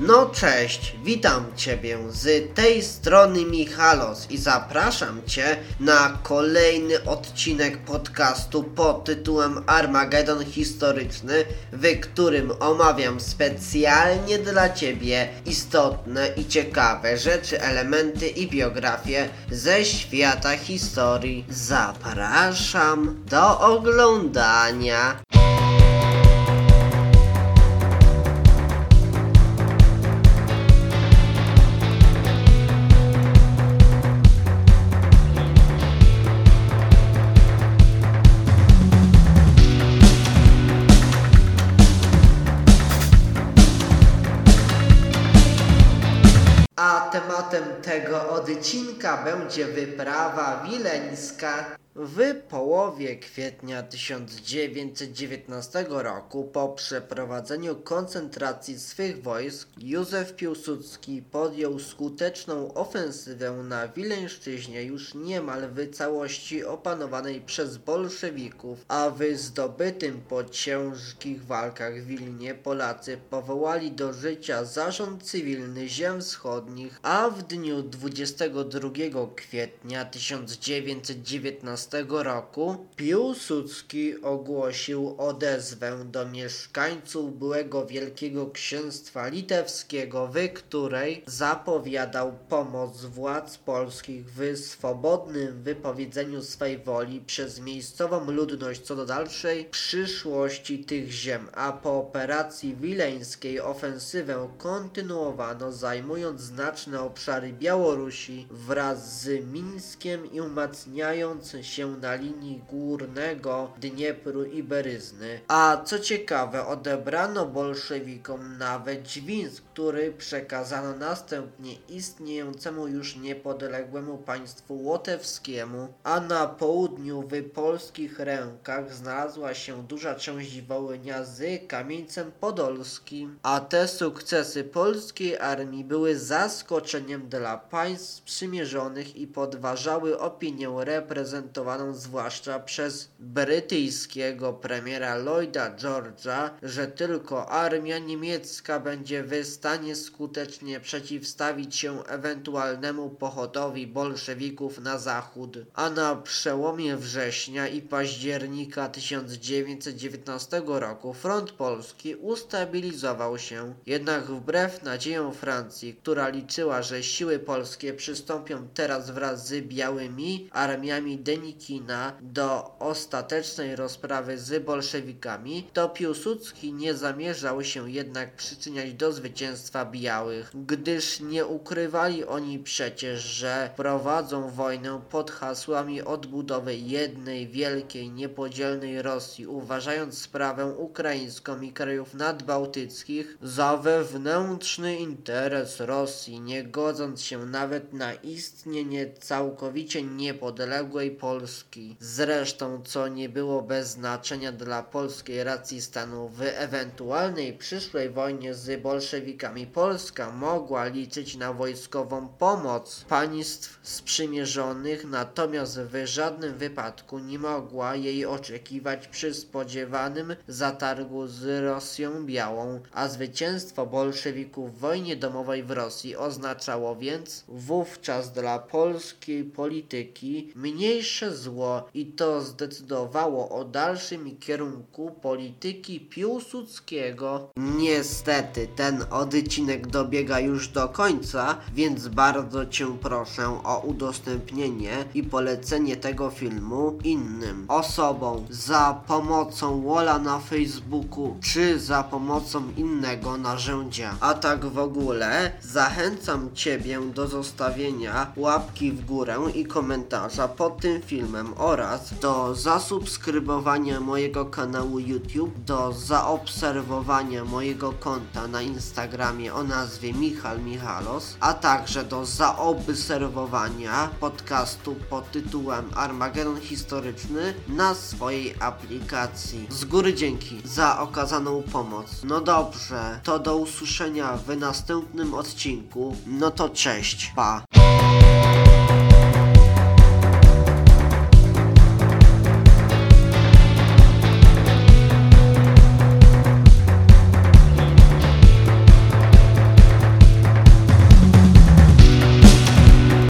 No cześć, witam Ciebie z tej strony Michalos i zapraszam Cię na kolejny odcinek podcastu pod tytułem Armagedon Historyczny, w którym omawiam specjalnie dla Ciebie istotne i ciekawe rzeczy, elementy i biografie ze świata historii. Zapraszam do oglądania. Tematem tego odcinka będzie wyprawa wileńska. W połowie kwietnia 1919 roku, po przeprowadzeniu koncentracji swych wojsk, Józef Piłsudski podjął skuteczną ofensywę na Wileńszczyźnie, już niemal w całości opanowanej przez bolszewików, a w zdobytym po ciężkich walkach Wilnie Polacy powołali do życia zarząd cywilny ziem wschodnich, a w dniu 22 kwietnia 1919 roku Piłsudski ogłosił odezwę do mieszkańców byłego Wielkiego Księstwa Litewskiego, w której zapowiadał pomoc władz polskich w swobodnym wypowiedzeniu swej woli przez miejscową ludność co do dalszej przyszłości tych ziem, a po operacji wileńskiej ofensywę kontynuowano zajmując znaczne obszary Białorusi wraz z Mińskiem i umacniając się na linii górnego Dniepru i Beryzny. A co ciekawe, odebrano bolszewikom nawet Dźwińsk, który przekazano następnie istniejącemu już niepodległemu państwu łotewskiemu, a na południu w polskich rękach znalazła się duża część Wołynia z Kamieńcem Podolskim, a te sukcesy polskiej armii były zaskoczeniem dla państw sprzymierzonych i podważały opinię reprezentowaną zwłaszcza przez brytyjskiego premiera Lloyda George'a, że tylko armia niemiecka będzie w stanie skutecznie przeciwstawić się ewentualnemu pochodowi bolszewików na zachód. A na przełomie września i października 1919 roku front polski ustabilizował się, jednak wbrew nadziejom Francji, która liczyła, że siły polskie przystąpią teraz wraz z białymi armiami Denikina do ostatecznej rozprawy z bolszewikami, to Piłsudski nie zamierzał się jednak przyczyniać do zwycięstwa białych, gdyż nie ukrywali oni przecież, że prowadzą wojnę pod hasłami odbudowy jednej wielkiej, niepodzielnej Rosji, uważając sprawę ukraińską i krajów nadbałtyckich za wewnętrzny interes Rosji, nie godząc się nawet na istnienie całkowicie niepodległej Polski. Zresztą, co nie było bez znaczenia dla polskiej racji stanu, w ewentualnej przyszłej wojnie z bolszewikami Polska mogła liczyć na wojskową pomoc. Państw sprzymierzonych, natomiast w żadnym wypadku nie mogła jej oczekiwać przy spodziewanym zatargu z Rosją Białą, a zwycięstwo bolszewików w wojnie domowej w Rosji oznaczało więc wówczas dla polskiej polityki mniejsze zło i to zdecydowało o dalszym kierunku polityki Piłsudskiego. Niestety ten odcinek dobiega już do końca, więc bardzo Cię proszę o udostępnienie i polecenie tego filmu innym osobom za pomocą Wola na Facebooku czy za pomocą innego narzędzia. A tak w ogóle zachęcam Ciebie do zostawienia łapki w górę i komentarza pod tym filmem oraz do zasubskrybowania mojego kanału YouTube, do zaobserwowania mojego konta na Instagramie o nazwie Michal Michalos, a także do zaobserwowania podcastu pod tytułem Armagedon Historyczny na swojej aplikacji. Z góry dzięki za okazaną pomoc. No dobrze, to do usłyszenia w następnym odcinku. No to cześć, pa.